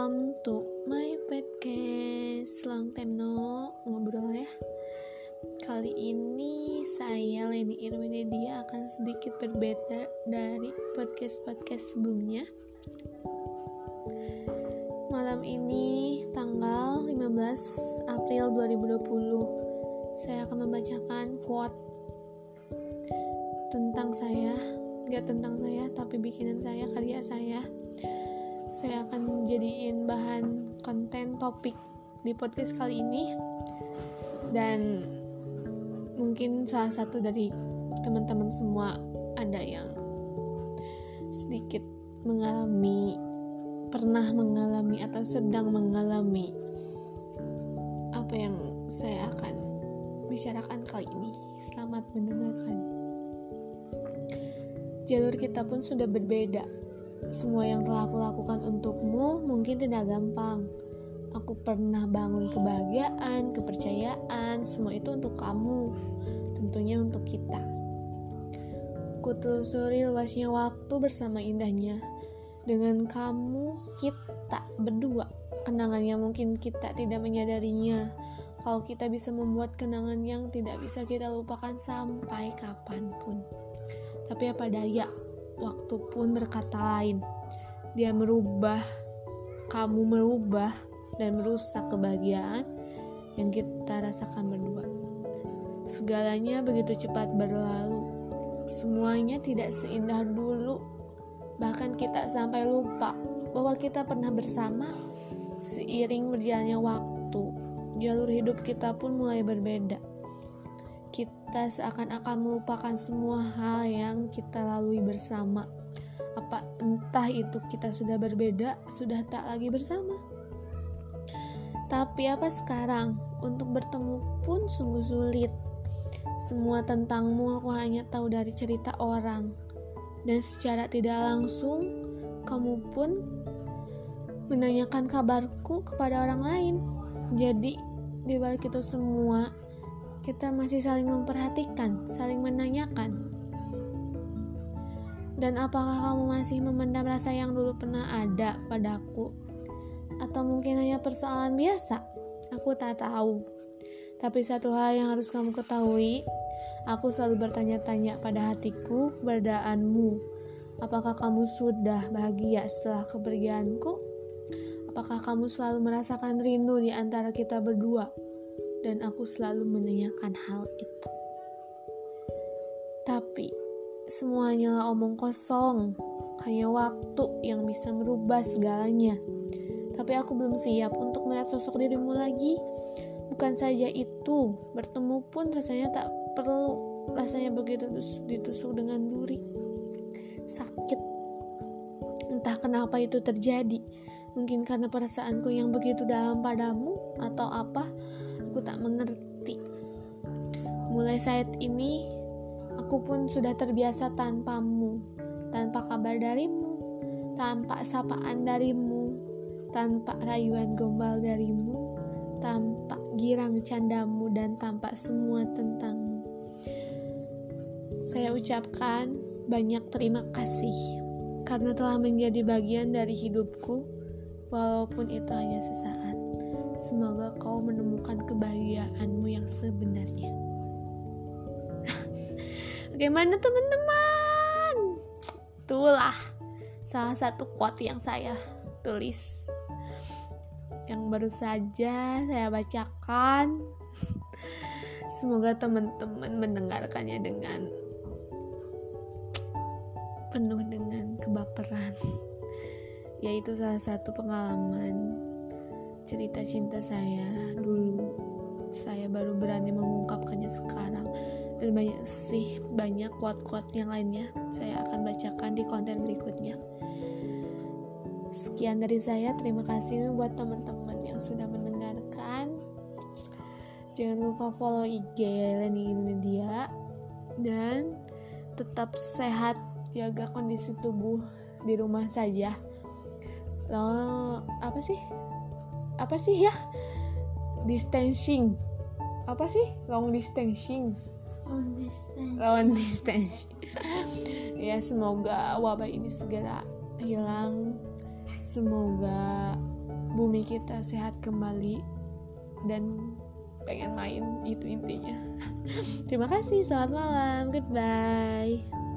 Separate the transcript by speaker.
Speaker 1: welcome to my podcast. Long time no ngobrol ya. Kali ini saya Leni Irwini dia akan sedikit berbeda dari podcast-podcast sebelumnya. Malam ini tanggal 15 April 2020 Saya akan membacakan quote tentang saya. Gak tentang saya tapi bikinan saya, karya saya saya akan jadiin bahan konten topik di podcast kali ini. Dan mungkin salah satu dari teman-teman semua ada yang sedikit mengalami pernah mengalami atau sedang mengalami apa yang saya akan bicarakan kali ini. Selamat mendengarkan. Jalur kita pun sudah berbeda semua yang telah aku lakukan untukmu mungkin tidak gampang. Aku pernah bangun kebahagiaan, kepercayaan, semua itu untuk kamu. Tentunya untuk kita. Ku telusuri luasnya waktu bersama indahnya. Dengan kamu, kita berdua. Kenangannya mungkin kita tidak menyadarinya. Kalau kita bisa membuat kenangan yang tidak bisa kita lupakan sampai kapan pun. Tapi apa daya, waktu pun berkata lain. Dia merubah, kamu merubah dan merusak kebahagiaan yang kita rasakan berdua. Segalanya begitu cepat berlalu. Semuanya tidak seindah dulu. Bahkan kita sampai lupa bahwa kita pernah bersama seiring berjalannya waktu. Jalur hidup kita pun mulai berbeda kita seakan-akan melupakan semua hal yang kita lalui bersama. Apa entah itu kita sudah berbeda, sudah tak lagi bersama. Tapi apa sekarang? Untuk bertemu pun sungguh sulit. Semua tentangmu aku hanya tahu dari cerita orang. Dan secara tidak langsung, kamu pun menanyakan kabarku kepada orang lain. Jadi, di balik itu semua, kita masih saling memperhatikan, saling menanyakan. Dan apakah kamu masih memendam rasa yang dulu pernah ada padaku? Atau mungkin hanya persoalan biasa? Aku tak tahu. Tapi satu hal yang harus kamu ketahui, aku selalu bertanya-tanya pada hatiku keberadaanmu. Apakah kamu sudah bahagia setelah kepergianku? Apakah kamu selalu merasakan rindu di antara kita berdua? Dan aku selalu menanyakan hal itu. Tapi semuanya omong kosong, hanya waktu yang bisa merubah segalanya. Tapi aku belum siap untuk melihat sosok dirimu lagi. Bukan saja itu, bertemu pun rasanya tak perlu. Rasanya begitu ditusuk dengan duri. Sakit. Entah kenapa itu terjadi. Mungkin karena perasaanku yang begitu dalam padamu atau apa aku tak mengerti. Mulai saat ini, aku pun sudah terbiasa tanpamu, tanpa kabar darimu, tanpa sapaan darimu, tanpa rayuan gombal darimu, tanpa girang candamu, dan tanpa semua tentangmu. Saya ucapkan banyak terima kasih karena telah menjadi bagian dari hidupku, walaupun itu hanya sesaat. Semoga kau menemukan kebahagiaanmu yang sebenarnya. Bagaimana teman-teman? Itulah salah satu quote yang saya tulis. Yang baru saja saya bacakan. Semoga teman-teman mendengarkannya dengan penuh dengan kebaperan. Yaitu salah satu pengalaman cerita cinta saya dulu. Saya baru berani mengungkapkannya sekarang. Dan banyak sih banyak quote-quote yang lainnya saya akan bacakan di konten berikutnya. Sekian dari saya. Terima kasih buat teman-teman yang sudah mendengarkan. Jangan lupa follow IG Leni Indonesia dan tetap sehat jaga kondisi tubuh di rumah saja. Lo apa sih apa sih? Ya. Distancing. Apa sih? Long distancing.
Speaker 2: Long distance
Speaker 1: long distance ya semoga wabah ini segera hilang. Semoga bumi kita sehat kembali dan pengen main itu intinya. Terima kasih. Selamat malam. Goodbye